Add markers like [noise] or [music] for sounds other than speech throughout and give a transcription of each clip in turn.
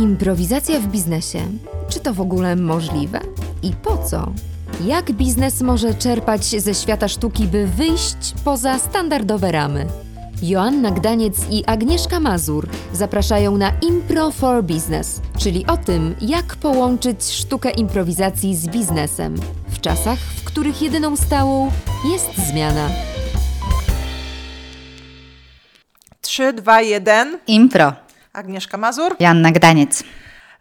Improwizacja w biznesie. Czy to w ogóle możliwe? I po co? Jak biznes może czerpać ze świata sztuki, by wyjść poza standardowe ramy? Joanna Gdaniec i Agnieszka Mazur zapraszają na Impro for Business, czyli o tym, jak połączyć sztukę improwizacji z biznesem w czasach, w których jedyną stałą jest zmiana. 3, 2, 1. Impro. Agnieszka Mazur. Joanna Gdaniec.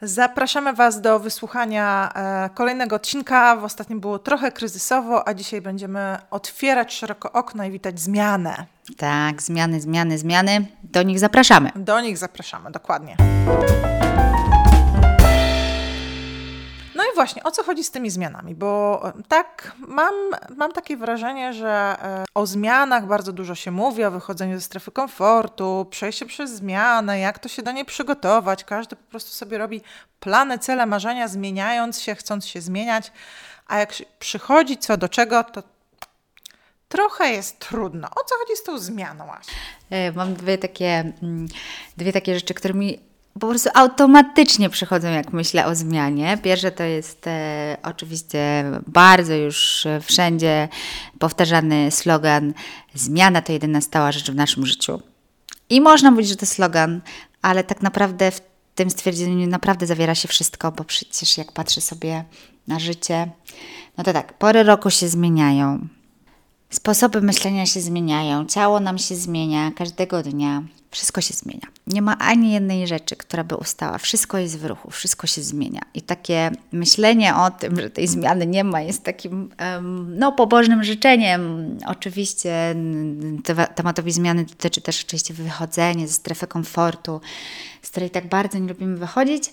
Zapraszamy Was do wysłuchania e, kolejnego odcinka. W ostatnim było trochę kryzysowo, a dzisiaj będziemy otwierać szeroko okno i witać zmianę. Tak, zmiany, zmiany, zmiany. Do nich zapraszamy. Do nich zapraszamy, dokładnie. Właśnie, o co chodzi z tymi zmianami? Bo tak, mam, mam takie wrażenie, że e, o zmianach bardzo dużo się mówi, o wychodzeniu ze strefy komfortu, przejście przez zmianę, jak to się do niej przygotować. Każdy po prostu sobie robi plany, cele, marzenia, zmieniając się, chcąc się zmieniać. A jak przychodzi co do czego, to trochę jest trudno. O co chodzi z tą zmianą, Asia? E, Mam dwie takie, mm, dwie takie rzeczy, które mi po prostu automatycznie przychodzą, jak myślę o zmianie. Pierwsze to jest e, oczywiście bardzo już wszędzie powtarzany slogan: Zmiana to jedyna stała rzecz w naszym życiu. I można mówić, że to slogan, ale tak naprawdę w tym stwierdzeniu naprawdę zawiera się wszystko, bo przecież jak patrzę sobie na życie, no to tak, pory roku się zmieniają. Sposoby myślenia się zmieniają, ciało nam się zmienia każdego dnia, wszystko się zmienia. Nie ma ani jednej rzeczy, która by ustała. Wszystko jest w ruchu, wszystko się zmienia. I takie myślenie o tym, że tej zmiany nie ma, jest takim no, pobożnym życzeniem. Oczywiście tematowi zmiany dotyczy też oczywiście wychodzenie ze strefy komfortu, z której tak bardzo nie lubimy wychodzić.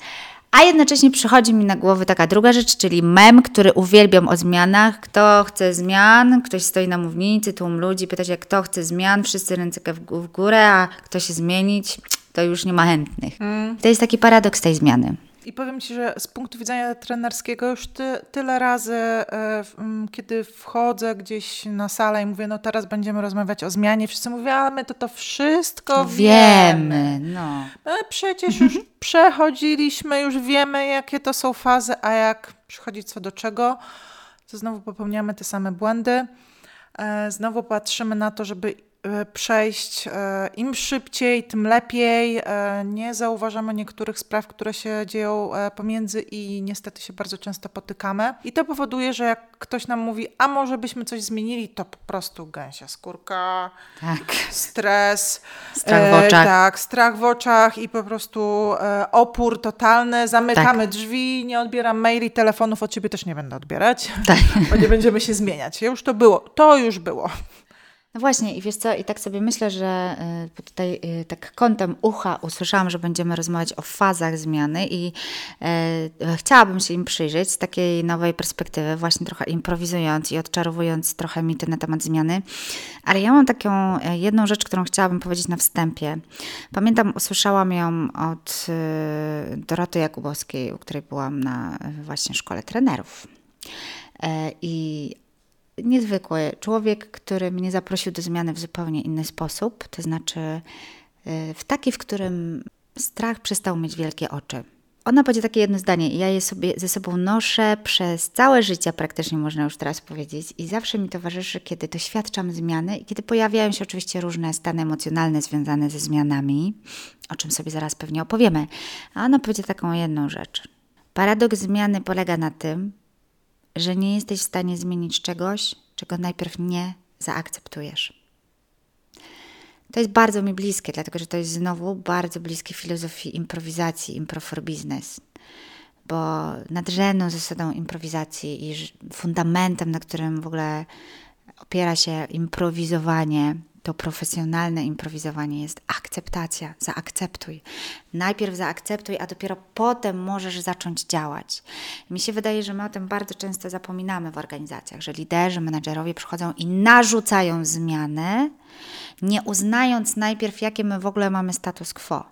A jednocześnie przychodzi mi na głowę taka druga rzecz, czyli mem, który uwielbiam o zmianach. Kto chce zmian? Ktoś stoi na mównicy, tłum ludzi, pyta się, kto chce zmian? Wszyscy ręce w, gó- w górę, a kto się zmienić? To już nie ma chętnych. To jest taki paradoks tej zmiany. I powiem Ci, że z punktu widzenia trenerskiego już ty, tyle razy, e, kiedy wchodzę gdzieś na salę i mówię, no teraz będziemy rozmawiać o zmianie, wszyscy mówią, ale my to to wszystko wiemy. Wiemy, no. My przecież już przechodziliśmy, już wiemy, jakie to są fazy, a jak przychodzi co do czego, to znowu popełniamy te same błędy. E, Znowu patrzymy na to, żeby przejść e, im szybciej, tym lepiej. E, Nie zauważamy niektórych spraw, które się dzieją e, pomiędzy i niestety się bardzo często potykamy. I to powoduje, że jak ktoś nam mówi, a może byśmy coś zmienili, to po prostu gęsia skórka, Tak. stres. Strach w oczach. tak, strach w oczach i po prostu e, opór totalny. Zamykamy Tak. drzwi, nie odbieram maili, telefonów od ciebie też nie będę odbierać, Tak. bo nie będziemy się zmieniać. Już to było, to już było. No właśnie, i wiesz co, i tak sobie myślę, że y, tutaj y, tak kątem ucha usłyszałam, że będziemy rozmawiać o fazach zmiany i y, chciałabym się im przyjrzeć z takiej nowej perspektywy, właśnie trochę improwizując i odczarowując trochę mity na temat zmiany. Ale ja mam taką jedną rzecz, którą chciałabym powiedzieć na wstępie. Pamiętam, usłyszałam ją od Doroty Jakubowskiej, u której byłam na właśnie szkole trenerów. E, I niezwykły człowiek, który mnie zaprosił do zmiany w zupełnie inny sposób, to znaczy y, w taki, w którym strach przestał mieć wielkie oczy. Ona powiedziała takie jedno zdanie, ja je sobie ze sobą noszę przez całe życie, praktycznie można już teraz powiedzieć, i zawsze mi towarzyszy, kiedy doświadczam zmiany i kiedy pojawiają się oczywiście różne stany emocjonalne związane ze zmianami, o czym sobie zaraz pewnie opowiemy. A ona powiedziała taką jedną rzecz. Paradoks zmiany polega na tym, że nie jesteś w stanie zmienić czegoś, czego najpierw nie zaakceptujesz. To jest bardzo mi bliskie, dlatego że to jest znowu bardzo bliskie filozofii improwizacji, impro for business. Bo nadrzędną zasadą improwizacji i fundamentem, na którym w ogóle opiera się improwizowanie, to profesjonalne improwizowanie jest akceptacja. Zaakceptuj. Najpierw zaakceptuj, a dopiero potem możesz zacząć działać. Mi się wydaje, że my o tym bardzo często zapominamy w organizacjach, że liderzy, menedżerowie przychodzą i narzucają zmiany, nie uznając najpierw, jakie my w ogóle mamy status quo.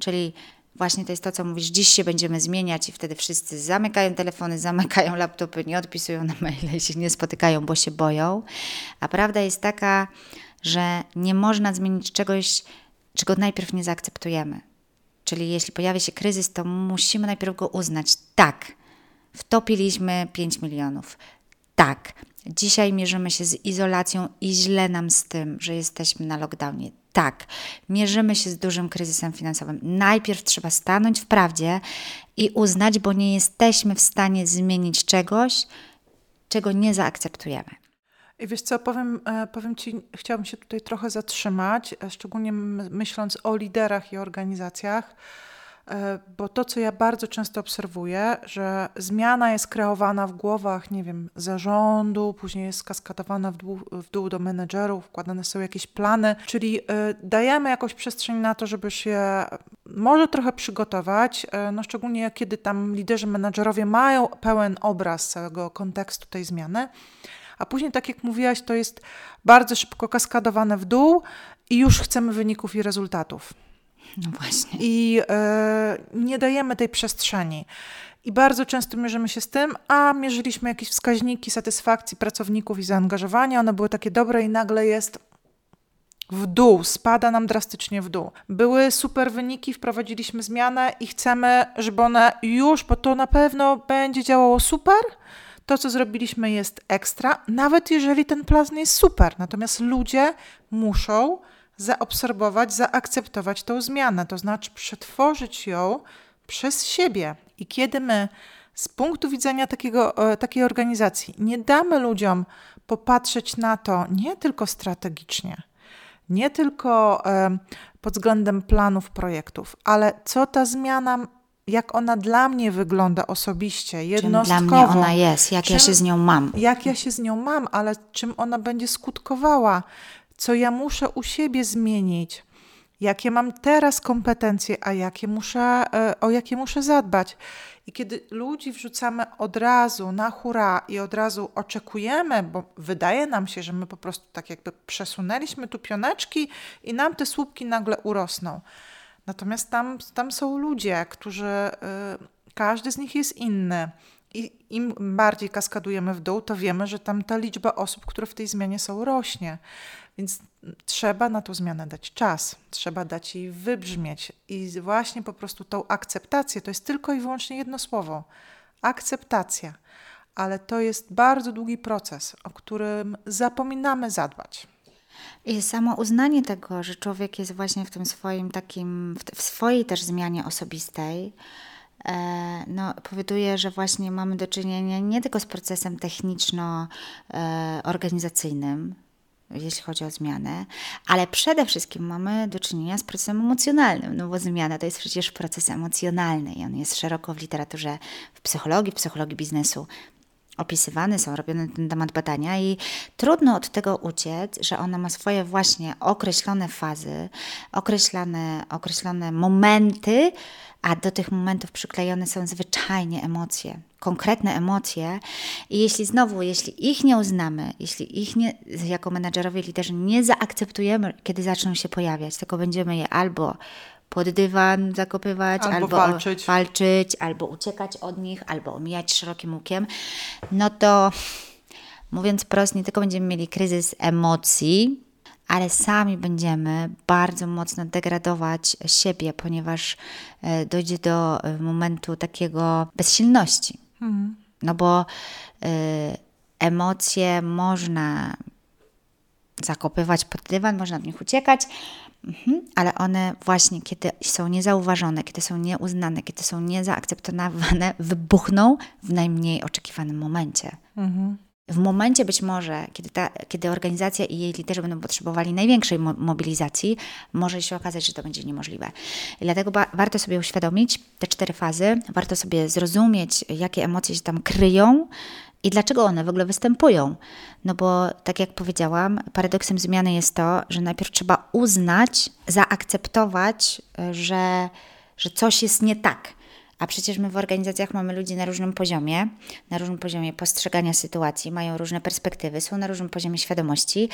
Czyli właśnie to jest to, co mówisz, dziś się będziemy zmieniać i wtedy wszyscy zamykają telefony, [laughs] zamykają laptopy, nie odpisują na maile się nie spotykają, bo się boją. A prawda jest taka, że nie można zmienić czegoś, czego najpierw nie zaakceptujemy. Czyli jeśli pojawia się kryzys, to musimy najpierw go uznać. Tak, wtopiliśmy 5 milionów. Tak, dzisiaj mierzymy się z izolacją i źle nam z tym, że jesteśmy na lockdownie. Tak, mierzymy się z dużym kryzysem finansowym. Najpierw trzeba stanąć w prawdzie i uznać, bo nie jesteśmy w stanie zmienić czegoś, czego nie zaakceptujemy. I wiesz co, powiem, e, powiem Ci, chciałabym się tutaj trochę zatrzymać, e, szczególnie myśląc o liderach i organizacjach, e, bo to, co ja bardzo często obserwuję, że zmiana jest kreowana w głowach, nie wiem, zarządu, później jest kaskadowana w dół, w dół do menedżerów, wkładane są jakieś plany, czyli dajemy jakąś przestrzeń na to, żeby się może trochę przygotować, no szczególnie kiedy tam liderzy, menedżerowie mają pełen obraz całego kontekstu tej zmiany, a później, tak jak mówiłaś, to jest bardzo szybko kaskadowane w dół i już chcemy wyników i rezultatów. No właśnie. I e, nie dajemy tej przestrzeni. I bardzo często mierzymy się z tym, a mierzyliśmy jakieś wskaźniki satysfakcji pracowników i zaangażowania, one były takie dobre i nagle jest w dół, spada nam drastycznie w dół. Były super wyniki, wprowadziliśmy zmianę i chcemy, żeby one już, bo to na pewno będzie działało super, to, co zrobiliśmy, jest ekstra, nawet jeżeli ten plan jest super. Natomiast ludzie muszą zaobserwować, zaakceptować tą zmianę, to znaczy przetworzyć ją przez siebie. I kiedy my z punktu widzenia takiego, e, takiej organizacji nie damy ludziom popatrzeć na to nie tylko strategicznie, nie tylko e, pod względem planów, projektów, ale co ta zmiana jak ona dla mnie wygląda osobiście, Czym jednostkowo. dla mnie ona jest, jak ja Czym- się z nią mam. Jak ja się z nią mam, ale czym ona będzie skutkowała, co ja muszę u siebie zmienić, jakie mam teraz kompetencje, a jakie muszę, e, o jakie muszę zadbać. I kiedy ludzi wrzucamy od razu na hura i od razu oczekujemy, bo wydaje nam się, że my po prostu tak jakby przesunęliśmy tu pioneczki i nam te słupki nagle urosną. Natomiast tam, tam są ludzie, którzy, y, każdy z nich jest inny. I im bardziej kaskadujemy w dół, to wiemy, że tam ta liczba osób, które w tej zmianie są, rośnie. Więc trzeba na tą zmianę dać czas, trzeba dać jej wybrzmieć. I właśnie po prostu tą akceptację, to jest tylko i wyłącznie jedno słowo akceptacja. Ale to jest bardzo długi proces, o którym zapominamy zadbać. I samo uznanie tego, że człowiek jest właśnie w tym swoim takim, w, swojej też zmianie osobistej, e, no, powoduje, że właśnie mamy do czynienia nie tylko z procesem techniczno-organizacyjnym, jeśli chodzi o zmianę, ale przede wszystkim mamy do czynienia z procesem emocjonalnym, no bo zmiana to jest przecież proces emocjonalny i on jest szeroko w literaturze, w psychologii, w psychologii biznesu opisywane są, robione na ten temat badania i trudno od tego uciec, że ona ma swoje właśnie określone fazy, określone, określone momenty, a do tych momentów przyklejone są zwyczajnie emocje, konkretne emocje. I jeśli znowu, jeśli ich nie uznamy, jeśli ich nie, jako menadżerowie, liderzy nie zaakceptujemy, kiedy zaczną się pojawiać, tylko będziemy je albo pod dywan zakopywać, Albo albo, walczyć. walczyć, albo uciekać od nich, albo omijać szerokim łukiem, no to mówiąc prosto, nie tylko będziemy mieli kryzys emocji, ale sami będziemy bardzo mocno degradować siebie, ponieważ e, dojdzie do e, momentu takiego bezsilności. No bo e, emocje można zakopywać pod dywan, można od nich uciekać, mhm, ale one właśnie, kiedy są niezauważone, kiedy są nieuznane, kiedy są niezaakceptowane, wybuchną w najmniej oczekiwanym momencie. W momencie być może, kiedy, ta, kiedy organizacja i jej liderzy będą potrzebowali największej mo- mobilizacji, może się okazać, że to będzie niemożliwe. I dlatego warto sobie uświadomić te cztery fazy, warto sobie zrozumieć, jakie emocje się tam kryją i dlaczego one w ogóle występują. No bo, tak jak powiedziałam, paradoksem zmiany jest to, że najpierw trzeba uznać, zaakceptować, y, że, że coś jest nie tak. A przecież my w organizacjach mamy ludzi na różnym poziomie, na różnym poziomie postrzegania sytuacji, mają różne perspektywy, są na różnym poziomie świadomości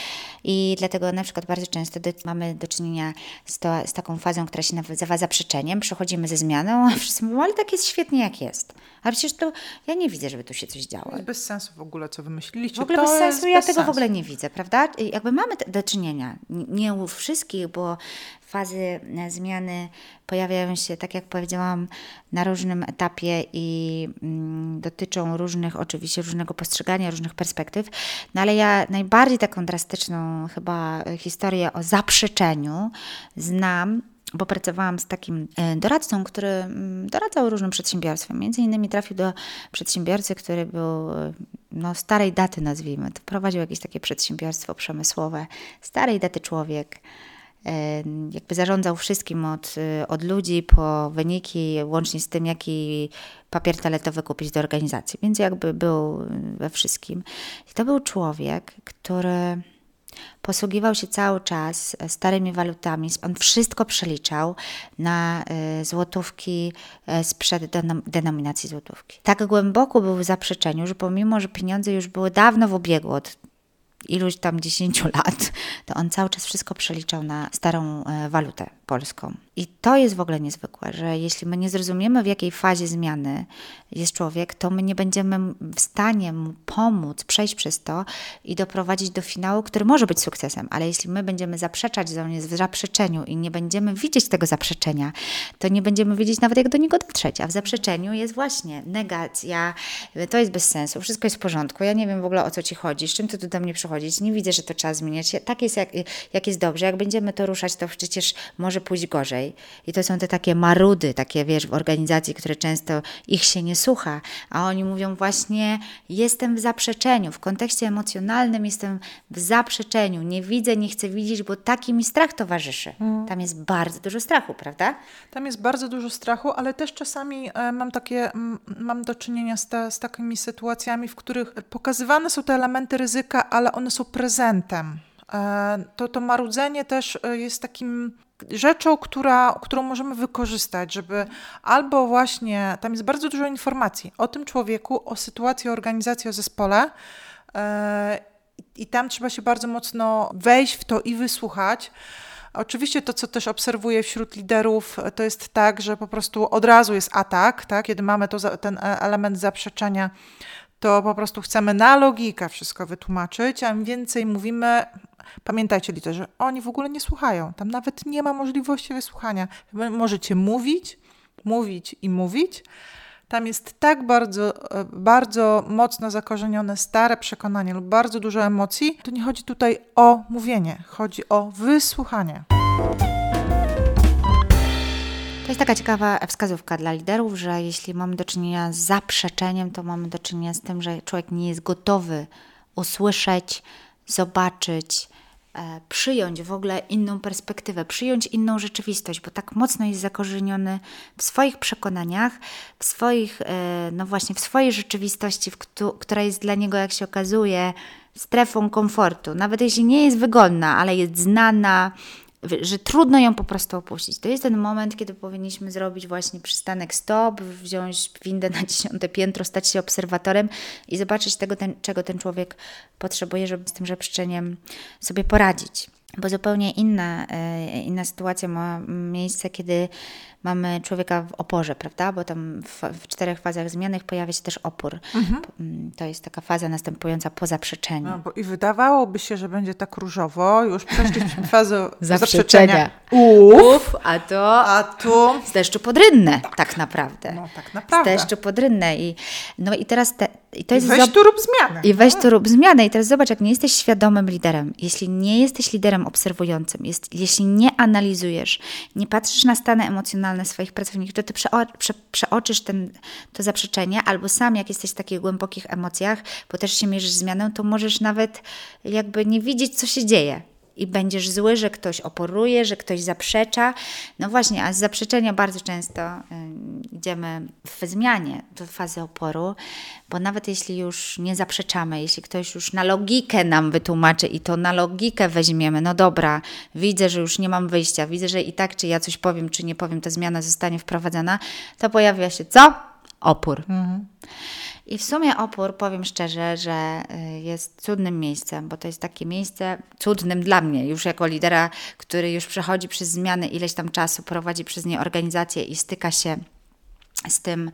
i dlatego na przykład bardzo często do, mamy do czynienia z, to, z taką fazą, która się nazywa zaprzeczeniem. Przechodzimy ze zmianą, a wszyscy mówią, ale tak jest świetnie jak jest. A przecież to ja nie widzę, żeby tu się coś działo. Jest bez sensu w ogóle, co wymyśliliście. W ogóle to bez sensu, ja bez tego w sensu. ogóle nie widzę, prawda? Jakby mamy do czynienia, nie u wszystkich, bo fazy e, zmiany pojawiają się, tak jak powiedziałam, na różnym etapie i mm, dotyczą różnych, oczywiście różnego postrzegania, różnych perspektyw. No ale ja najbardziej taką drastyczną chyba e, historię o zaprzeczeniu znam bo pracowałam z takim e, doradcą, który mm, doradzał różnym przedsiębiorstwom. Między innymi trafił do przedsiębiorcy, który był no, starej daty, nazwijmy to. Prowadził jakieś takie przedsiębiorstwo przemysłowe. Starej daty człowiek. Jakby zarządzał wszystkim od, od ludzi po wyniki, łącznie z tym, jaki papier toaletowy kupić do organizacji. Więc jakby był we wszystkim. I to był człowiek, który posługiwał się cały czas e, starymi walutami. On wszystko przeliczał na e, złotówki e, sprzed denominacji złotówki. Tak głęboko był w zaprzeczeniu, że pomimo, że pieniądze już były dawno w obiegu od iluś tam 10 [laughs] lat, to on cały czas wszystko przeliczał na starą walutę polską. I to jest w ogóle niezwykłe, że jeśli my nie zrozumiemy, w jakiej fazie zmiany jest człowiek, to my nie będziemy w stanie mu pomóc przejść przez to i doprowadzić do finału, który może być sukcesem. Ale jeśli my będziemy zaprzeczać, on jest w zaprzeczeniu i nie będziemy widzieć tego zaprzeczenia, to nie będziemy wiedzieć nawet, jak do niego dotrzeć. A w zaprzeczeniu jest właśnie negacja, to jest bez sensu, wszystko jest w porządku, ja nie wiem w ogóle o co ci chodzi, z czym ty tu do mnie przychodzisz, nie widzę, że to trzeba zmieniać. Tak jest, jak, jak jest dobrze. Jak będziemy to ruszać, to przecież może pójść gorzej. I to są te takie marudy, takie wiesz, w organizacji, które często ich się nie słucha, a oni mówią właśnie jestem w zaprzeczeniu, w kontekście emocjonalnym jestem w zaprzeczeniu, nie widzę, nie chcę widzieć, bo taki mi strach towarzyszy. Mm. Tam jest bardzo dużo strachu, prawda? Tam jest bardzo dużo strachu, ale też czasami e, mam takie, mam do czynienia z, z takimi sytuacjami, w których pokazywane są te elementy ryzyka, ale one są prezentem. E, to, to marudzenie też e, jest takim rzeczą, która, którą możemy wykorzystać, żeby albo właśnie, tam jest bardzo dużo informacji o tym człowieku, o sytuacji, o organizacji, o zespole e, i tam trzeba się bardzo mocno wejść w to i wysłuchać. Oczywiście to, co też obserwuję wśród liderów, to jest tak, że po prostu od razu jest atak, tak? kiedy mamy to, ten element zaprzeczenia, to po prostu chcemy na logikę wszystko wytłumaczyć, a im więcej mówimy, Pamiętajcie, liderzy, oni w ogóle nie słuchają. Tam nawet nie ma możliwości wysłuchania. Możecie mówić, mówić i mówić. Tam jest tak bardzo, e, bardzo mocno zakorzenione stare przekonanie lub bardzo dużo emocji. To nie chodzi tutaj o mówienie, chodzi o wysłuchanie. Jest taka ciekawa wskazówka dla liderów, że jeśli mamy do czynienia z zaprzeczeniem, to mamy do czynienia z tym, że człowiek nie jest gotowy usłyszeć, zobaczyć, E, przyjąć w ogóle inną perspektywę, przyjąć inną rzeczywistość, bo tak mocno jest zakorzeniony w swoich przekonaniach, w swoich, e, no właśnie, w swojej rzeczywistości, w która jest dla niego, jak się okazuje, strefą komfortu. Nawet jeśli nie jest wygodna, ale jest znana, że trudno ją po prostu opuścić. To jest ten moment, kiedy powinniśmy zrobić właśnie przystanek stop, wziąć windę na dziesiąte piętro, stać się obserwatorem i zobaczyć tego, ten, czego ten człowiek potrzebuje, żeby z tym żebrzczeniem sobie poradzić. Bo zupełnie inna, e, inna sytuacja ma miejsce, kiedy mamy człowieka w oporze, prawda? Bo tam w, w czterech fazach zmiennych pojawia się też opór. Mhm. Mm, to jest taka faza następująca po zaprzeczeniu. No, bo I wydawałoby się, że będzie tak różowo, już przeszliśmy [laughs] fazę zaprzeczenia. Uf, a to, a tu z deszczu pod tak. tak naprawdę. No tak naprawdę. Z deszczu pod. I, no i teraz te, i to jest I weź tu rób zmianę. I weź tu rób zmianę. I teraz zobacz, jak nie jesteś świadomym liderem, jeśli nie jesteś liderem obserwującym, jest, jeśli nie analizujesz, nie patrzysz na stany emocjonalne swoich pracowników, to ty przeo, prze, przeoczysz ten, to zaprzeczenie, albo sam, jak jesteś w takich głębokich emocjach, bo też się mierzysz zmianą, to możesz nawet jakby nie widzieć, co się dzieje i będziesz zły, że ktoś oporuje, że ktoś zaprzecza. No właśnie, a z zaprzeczenia bardzo często y, idziemy w zmianie do fazy oporu, bo nawet jeśli już nie zaprzeczamy, jeśli ktoś już na logikę nam wytłumaczy i to na logikę weźmiemy, no dobra, widzę, że już nie mam wyjścia, widzę, że i tak, czy ja coś powiem, czy nie powiem, ta zmiana zostanie wprowadzona, to pojawia się co? Opór. Mhm. I w sumie opór, powiem szczerze, że y, jest cudnym miejscem, bo to jest takie miejsce cudnym dla mnie, już jako lidera, który już przechodzi przez zmiany ileś tam czasu, prowadzi przez nie organizację i styka się z tym,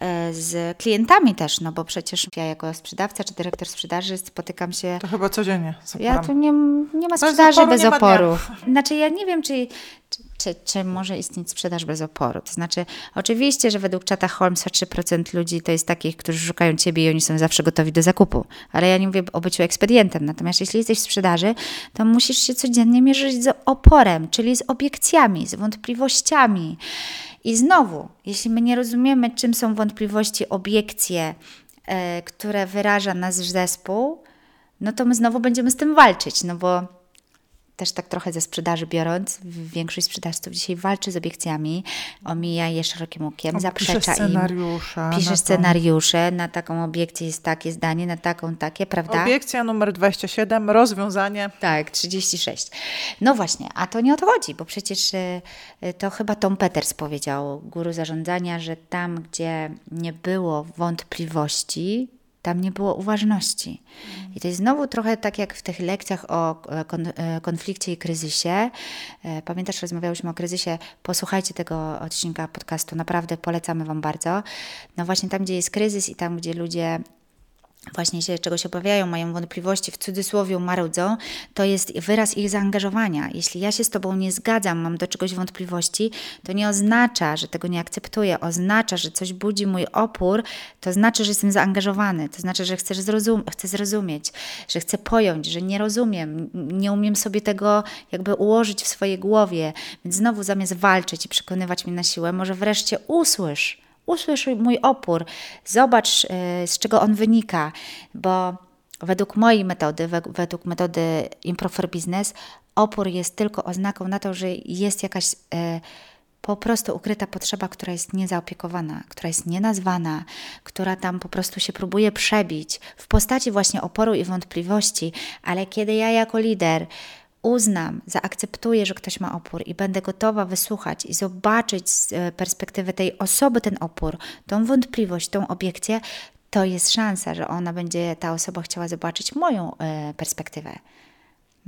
e, z klientami też, no bo przecież ja jako sprzedawca czy dyrektor sprzedaży spotykam się... To chyba codziennie Ja tu nie, nie ma sprzedaży bez oporu. Znaczy ja nie wiem, czy, czy, czy może istnieć sprzedaż bez oporu. To znaczy, oczywiście, że według czata Holmesa 3% ludzi to jest takich, którzy szukają ciebie i oni są zawsze gotowi do zakupu. Ale ja nie mówię o byciu ekspedientem. Natomiast jeśli jesteś w sprzedaży, to musisz się codziennie mierzyć z oporem, czyli z obiekcjami, z wątpliwościami. I znowu, jeśli my nie rozumiemy, czym są wątpliwości, obiekcje, e, które wyraża nasz zespół, no to my znowu będziemy z tym walczyć, no bo też tak trochę ze sprzedaży biorąc, większość sprzedawców dzisiaj walczy z obiekcjami, omija je szerokim łukiem, O, zaprzecza pisze scenariusze im. na Pisze to. scenariusze, na taką obiekcję jest takie zdanie, na taką takie, prawda? Obiekcja numer 27, rozwiązanie. Tak, 36. No właśnie, a to nie o to chodzi, bo przecież y, y, to chyba Tom Peters powiedział, guru zarządzania, że tam, gdzie nie było wątpliwości, tam nie było uważności. I to jest znowu trochę tak jak w tych lekcjach o e, e, konflikcie i kryzysie. E, Pamiętasz, rozmawiałyśmy o kryzysie? Posłuchajcie tego odcinka podcastu, naprawdę polecamy Wam bardzo. No właśnie tam, gdzie jest kryzys i tam, gdzie ludzie właśnie się czegoś obawiają, mają wątpliwości, w cudzysłowie marudzą, to jest wyraz ich zaangażowania. Jeśli ja się z Tobą nie zgadzam, mam do czegoś wątpliwości, to nie oznacza, że tego nie akceptuję, oznacza, że coś budzi mój opór, to znaczy, że jestem zaangażowany, to znaczy, że chcę, zrozum chcę zrozumieć, że chcę pojąć, że nie rozumiem, nie umiem sobie tego jakby ułożyć w swojej głowie, więc znowu zamiast walczyć i przekonywać mnie na siłę, może wreszcie usłysz, usłysz mój opór, zobacz, y, z czego on wynika, bo według mojej metody, we- według metody Improv for Business, opór jest tylko oznaką na to, że jest jakaś y, po prostu ukryta potrzeba, która jest niezaopiekowana, która jest nienazwana, która tam po prostu się próbuje przebić w postaci właśnie oporu i wątpliwości, ale kiedy ja jako lider uznam, zaakceptuję, że ktoś ma opór i będę gotowa wysłuchać i zobaczyć z e, perspektywy tej osoby ten opór, tą wątpliwość, tą obiekcję, to jest szansa, że ona będzie, ta osoba chciała zobaczyć moją e,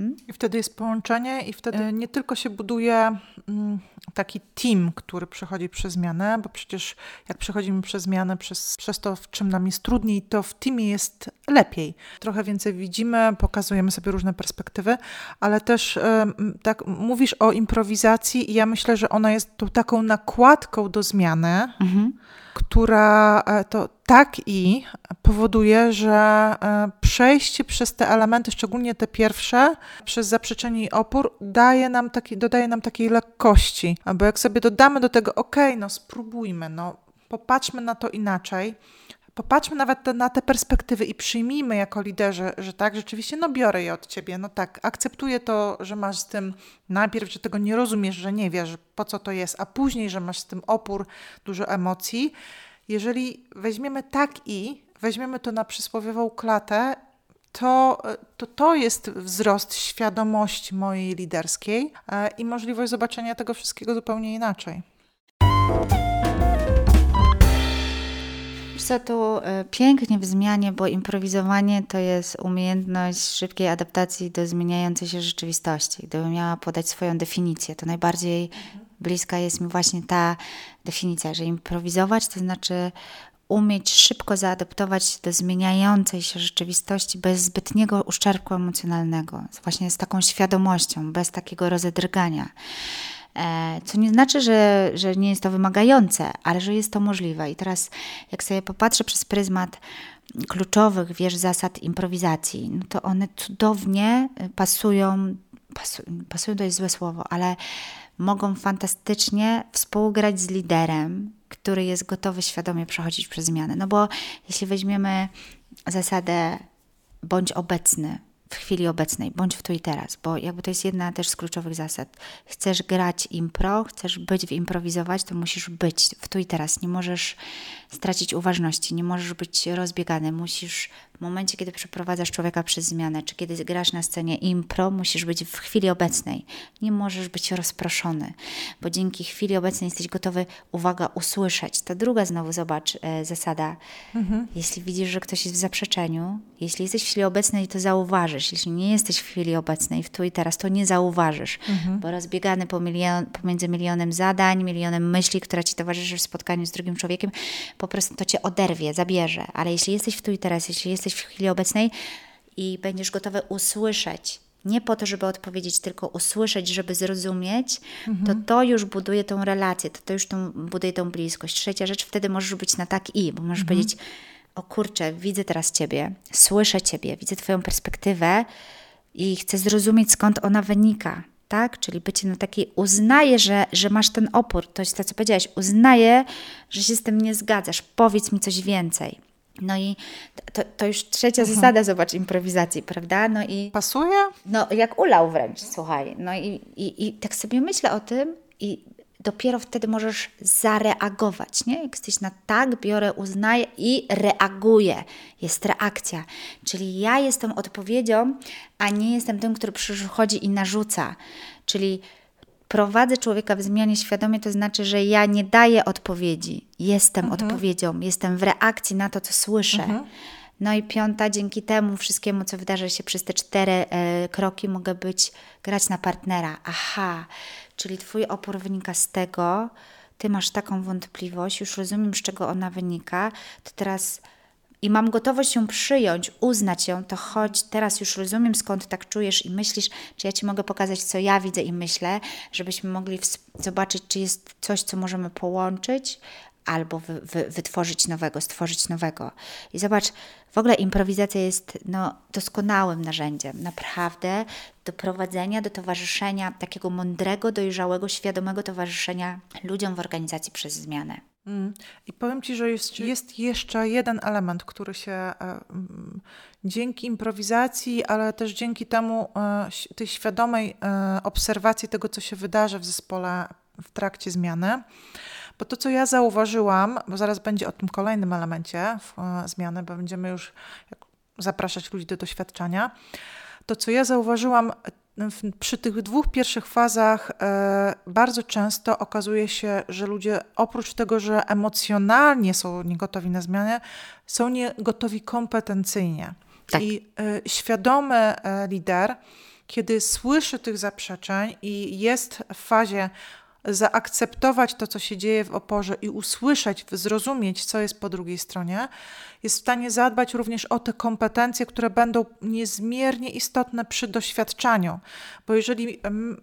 perspektywę. I wtedy jest połączenie i wtedy nie tylko się buduje mm, taki team, który przechodzi przez zmianę, bo przecież jak przechodzimy przez zmianę, przez, przez to, w czym nam jest trudniej, to w teamie jest lepiej. Trochę więcej widzimy, pokazujemy sobie różne perspektywy, ale też em, tak mówisz o improwizacji i ja myślę, że ona jest tą taką nakładką do zmiany, która e, to tak i powoduje, że e, przejście przez te elementy, szczególnie te pierwsze, przez zaprzeczenie i opór, daje nam taki, dodaje nam takiej lekkości. Bo jak sobie dodamy do tego, okej, no spróbujmy, no popatrzmy na to inaczej, popatrzmy nawet na te perspektywy i przyjmijmy jako liderzy, że tak, rzeczywiście, no biorę je od ciebie, no tak, akceptuję to, że masz z tym najpierw, że tego nie rozumiesz, że nie wiesz, po co to jest, a później, że masz z tym opór, dużo emocji. Jeżeli weźmiemy tak i weźmiemy to na przysłowiową klatę, to, to to jest wzrost świadomości mojej liderskiej e, i możliwość zobaczenia tego wszystkiego zupełnie inaczej. Wiesz tu y, pięknie w zmianie, bo improwizowanie to jest umiejętność szybkiej adaptacji do zmieniającej się rzeczywistości. Gdybym miała podać swoją definicję, to najbardziej bliska jest mi właśnie ta definicja, że improwizować to znaczy umieć szybko zaadaptować do zmieniającej się rzeczywistości bez zbytniego uszczerbku emocjonalnego, właśnie z taką świadomością, bez takiego rozedrgania. E, Co nie znaczy, że, że nie jest to wymagające, ale że jest to możliwe. I teraz, jak sobie popatrzę przez pryzmat kluczowych, wiesz, zasad improwizacji, no to one cudownie pasują, pasu, pasują to jest złe słowo, ale mogą fantastycznie współgrać z liderem, który jest gotowy świadomie przechodzić przez zmiany. No bo jeśli weźmiemy zasadę bądź obecny w chwili obecnej, bądź w tu i teraz, bo jakby to jest jedna też z kluczowych zasad. Chcesz grać impro, chcesz być w improwizować, to musisz być w tu i teraz. Nie możesz stracić uważności, nie możesz być rozbiegany. Musisz w momencie, kiedy przeprowadzasz człowieka przez zmianę, czy kiedy grasz na scenie impro, musisz być w chwili obecnej. Nie możesz być rozproszony, bo dzięki chwili obecnej jesteś gotowy, uwaga, usłyszeć. To druga znowu, zobacz, e, zasada. Jeśli widzisz, że ktoś jest w zaprzeczeniu, jeśli jesteś w chwili obecnej, to zauważysz. Jeśli nie jesteś w chwili obecnej, w tu i teraz, to nie zauważysz, bo rozbiegany po milion, pomiędzy milionem zadań, milionem myśli, które ci towarzyszy w spotkaniu z drugim człowiekiem, po prostu to cię oderwie, zabierze. Ale jeśli jesteś w tu i teraz, jeśli jesteś w chwili obecnej i będziesz gotowy usłyszeć nie po to, żeby odpowiedzieć, tylko usłyszeć, żeby zrozumieć, to to już buduje tą relację, to to już tą, buduje tą bliskość. Trzecia rzecz, wtedy możesz być na tak i, bo możesz powiedzieć, o kurczę, widzę teraz Ciebie, słyszę Ciebie, widzę Twoją perspektywę i chcę zrozumieć, skąd ona wynika, tak? Czyli bycie na takiej, uznaję, że, że masz ten opór, to jest to, co powiedziałaś, uznaję, że się z tym nie zgadzasz, powiedz mi coś więcej. No i to, to już trzecia zasada, zobacz, improwizacji, prawda? No i Pasuje? no, jak ulał wręcz, słuchaj. No i, i, i tak sobie myślę o tym i dopiero wtedy możesz zareagować, nie? Jak jesteś na tak, biorę, uznaję i reaguję. Jest reakcja. Czyli ja jestem odpowiedzią, a nie jestem tym, który przychodzi i narzuca. Czyli prowadzę człowieka w zmianie świadomie, to znaczy, że ja nie daję odpowiedzi. Jestem odpowiedzią, jestem w reakcji na to, co słyszę. No i piąta, dzięki temu wszystkiemu, co wydarza się przez te cztery e, kroki, mogę być, grać na partnera. Aha, czyli Twój opór wynika z tego, Ty masz taką wątpliwość, już rozumiem, z czego ona wynika, to teraz i mam gotowość ją przyjąć, uznać ją, to chodź, teraz już rozumiem, skąd tak czujesz i myślisz, czy ja Ci mogę pokazać, co ja widzę i myślę, żebyśmy mogli zobaczyć, czy jest coś, co możemy połączyć, albo wy, wy, wytworzyć nowego, stworzyć nowego. I zobacz, w ogóle improwizacja jest no, doskonałym narzędziem, naprawdę, do prowadzenia, do towarzyszenia, takiego mądrego, dojrzałego, świadomego towarzyszenia ludziom w organizacji przez zmianę. Mm. I powiem Ci, że jest, jest jeszcze jeden element, który się e, mm, dzięki improwizacji, ale też dzięki temu e, tej świadomej e, obserwacji tego, co się wydarzy w zespole w trakcie zmiany. Bo to, co ja zauważyłam, bo zaraz będzie o tym kolejnym elemencie w, e, zmiany, bo będziemy już zapraszać ludzi do doświadczenia, to, co ja zauważyłam w, przy tych dwóch pierwszych fazach, e, bardzo często okazuje się, że ludzie oprócz tego, że emocjonalnie są niegotowi na zmianę, są niegotowi kompetencyjnie. Tak. I e, świadomy e, lider, kiedy słyszy tych zaprzeczeń i jest w fazie zaakceptować to, co się dzieje w oporze i usłyszeć, zrozumieć, co jest po drugiej stronie, jest w stanie zadbać również o te kompetencje, które będą niezmiernie istotne przy doświadczaniu. Bo jeżeli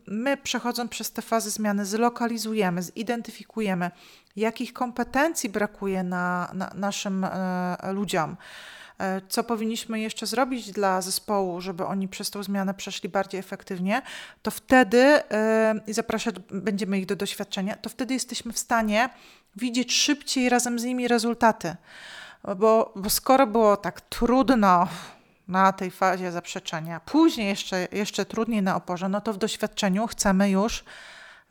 my, przechodząc przez te fazy zmiany, zlokalizujemy, zidentyfikujemy, jakich kompetencji brakuje na, na naszym e, ludziom, co powinniśmy jeszcze zrobić dla zespołu, żeby oni przez tą zmianę przeszli bardziej efektywnie, to wtedy e, i zapraszać będziemy ich do doświadczenia, to wtedy jesteśmy w stanie widzieć szybciej razem z nimi rezultaty. Bo, bo skoro było tak trudno na tej fazie zaprzeczenia, później jeszcze, jeszcze trudniej na oporze, no to w doświadczeniu chcemy już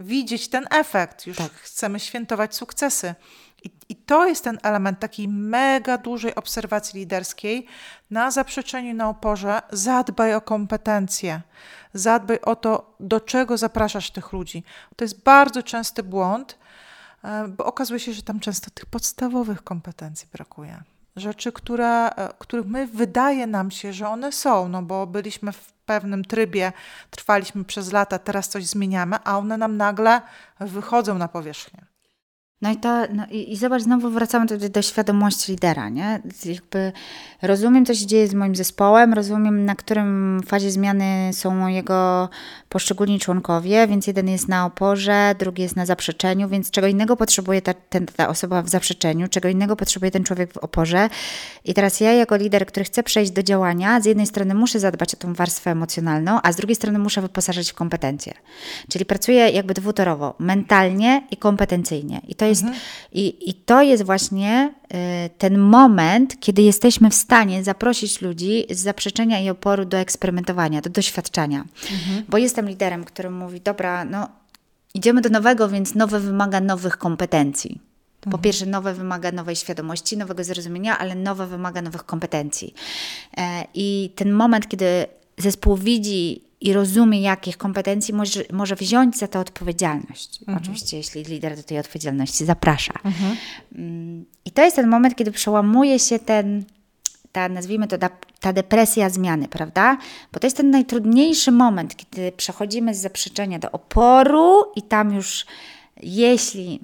widzieć ten efekt, już Tak. chcemy świętować sukcesy. I, I to jest ten element takiej mega dużej obserwacji liderskiej. Na zaprzeczeniu, na oporze zadbaj o kompetencje. Zadbaj o to, do czego zapraszasz tych ludzi. To jest bardzo częsty błąd, e, bo okazuje się, że tam często tych podstawowych kompetencji brakuje. Rzeczy, które, e, których my wydaje nam się, że one są, no bo byliśmy w pewnym trybie, trwaliśmy przez lata, teraz coś zmieniamy, a one nam nagle wychodzą na powierzchnię. No i, to, no i, i zobacz, znowu wracamy do, do świadomości lidera, nie? Jakby rozumiem, co się dzieje z moim zespołem, rozumiem, na którym fazie zmiany są jego poszczególni członkowie, więc jeden jest na oporze, drugi jest na zaprzeczeniu, więc czego innego potrzebuje ta, ten, ta osoba w zaprzeczeniu, czego innego potrzebuje ten człowiek w oporze. I teraz ja jako lider, który chce przejść do działania, z jednej strony muszę zadbać o tą warstwę emocjonalną, a z drugiej strony muszę wyposażyć w kompetencje. Czyli pracuję jakby dwutorowo, mentalnie i kompetencyjnie. I to jest, i, i to jest właśnie y, ten moment, kiedy jesteśmy w stanie zaprosić ludzi z zaprzeczenia i oporu do eksperymentowania, do doświadczenia. Bo jestem liderem, który mówi, dobra, no idziemy do nowego, więc nowe wymaga nowych kompetencji. Po pierwsze, nowe wymaga nowej świadomości, nowego zrozumienia, ale nowe wymaga nowych kompetencji. E, I ten moment, kiedy zespół widzi i rozumie, jakich kompetencji może, może wziąć za to odpowiedzialność. Oczywiście, jeśli lider do tej odpowiedzialności zaprasza. Mm, I to jest ten moment, kiedy przełamuje się ten, ta, nazwijmy to, ta depresja zmiany, prawda? Bo to jest ten najtrudniejszy moment, kiedy przechodzimy z zaprzeczenia do oporu i tam już, jeśli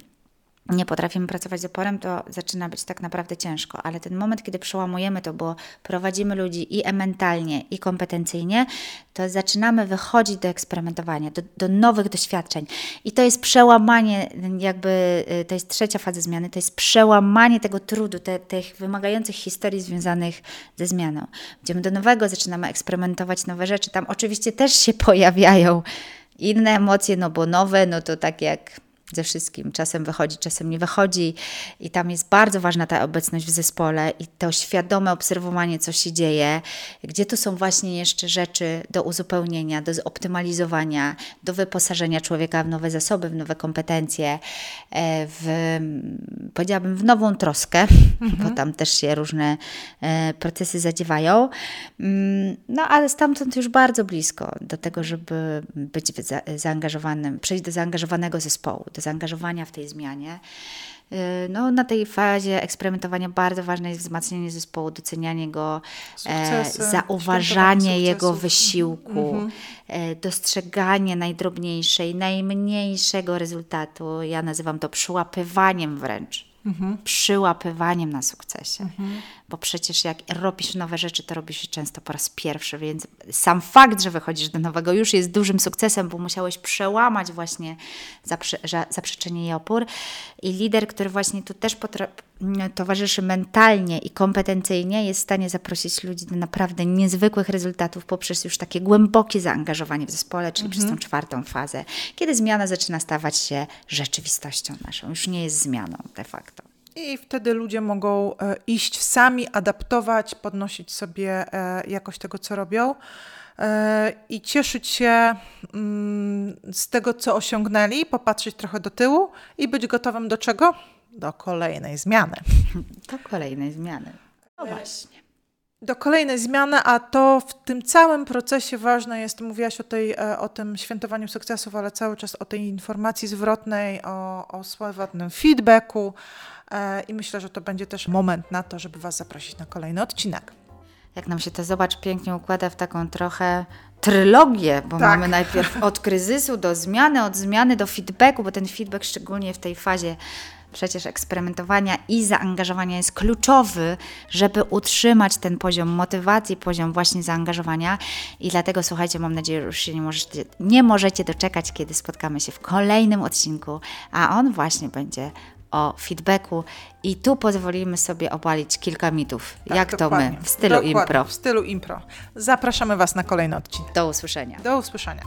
nie potrafimy pracować z oporem, to zaczyna być tak naprawdę ciężko. Ale ten moment, kiedy przełamujemy to, bo prowadzimy ludzi i mentalnie, i kompetencyjnie, to zaczynamy wychodzić do eksperymentowania, do, do nowych doświadczeń. I to jest przełamanie, jakby y, to jest trzecia faza zmiany, to jest przełamanie tego trudu, te, tych wymagających historii związanych ze zmianą. Idziemy do nowego, zaczynamy eksperymentować nowe rzeczy. Tam oczywiście też się [laughs] pojawiają inne emocje, no bo nowe, no to tak jak ze wszystkim. Czasem wychodzi, czasem nie wychodzi, i tam jest bardzo ważna ta obecność w zespole i to świadome obserwowanie, co się dzieje, gdzie tu są właśnie jeszcze rzeczy do uzupełnienia, do zoptymalizowania, do wyposażenia człowieka w nowe zasoby, w nowe kompetencje, e, w, powiedziałabym, w nową troskę, [laughs] bo tam też się różne e, procesy zadziewają. Mm, no ale stamtąd już bardzo blisko do tego, żeby być za, zaangażowanym, przejść do zaangażowanego zespołu, do zaangażowania w tej zmianie. Y, No, na tej fazie eksperymentowania bardzo ważne jest wzmacnianie zespołu, docenianie go, e, Sukcesy, zauważanie świętowanie jego wysiłku, e, dostrzeganie najdrobniejszej, najmniejszego rezultatu. Ja nazywam to przyłapywaniem wręcz. Przyłapywaniem na sukcesie. Bo przecież jak robisz nowe rzeczy, to robisz je często po raz pierwszy, więc sam fakt, że wychodzisz do nowego już jest dużym sukcesem, bo musiałeś przełamać właśnie zaprze zaprzeczenie i opór. I lider, który właśnie tu też towarzyszy mentalnie i kompetencyjnie, jest w stanie zaprosić ludzi do naprawdę niezwykłych rezultatów poprzez już takie głębokie zaangażowanie w zespole, czyli przez tą czwartą fazę, kiedy zmiana zaczyna stawać się rzeczywistością naszą, już nie jest zmianą de facto. I wtedy ludzie mogą e, iść sami, adaptować, podnosić sobie e, jakość tego, co robią e, i cieszyć się mm, z tego, co osiągnęli, popatrzeć trochę do tyłu i być gotowym do czego? Do kolejnej zmiany. [laughs] Do kolejnej zmiany. No właśnie. Do kolejnej zmiany, a to w tym całym procesie ważne jest, mówiłaś o, tej, e, o tym świętowaniu sukcesów, ale cały czas o tej informacji zwrotnej, o, o swobodnym feedbacku e, i myślę, że to będzie też moment na to, żeby Was zaprosić na kolejny odcinek. Jak nam się to, zobacz, pięknie układa w taką trochę trylogię, bo Tak. mamy najpierw od [laughs] kryzysu do zmiany, od zmiany do feedbacku, bo ten feedback szczególnie w tej fazie przecież eksperymentowania i zaangażowania jest kluczowy, żeby utrzymać ten poziom motywacji, poziom właśnie zaangażowania i dlatego słuchajcie, mam nadzieję, że już się nie możecie, nie możecie doczekać, kiedy spotkamy się w kolejnym odcinku, a on właśnie będzie o feedbacku i tu pozwolimy sobie obalić kilka mitów, Tak, jak to my, w stylu impro. W stylu impro. Zapraszamy Was na kolejny odcinek. Do usłyszenia. Do usłyszenia.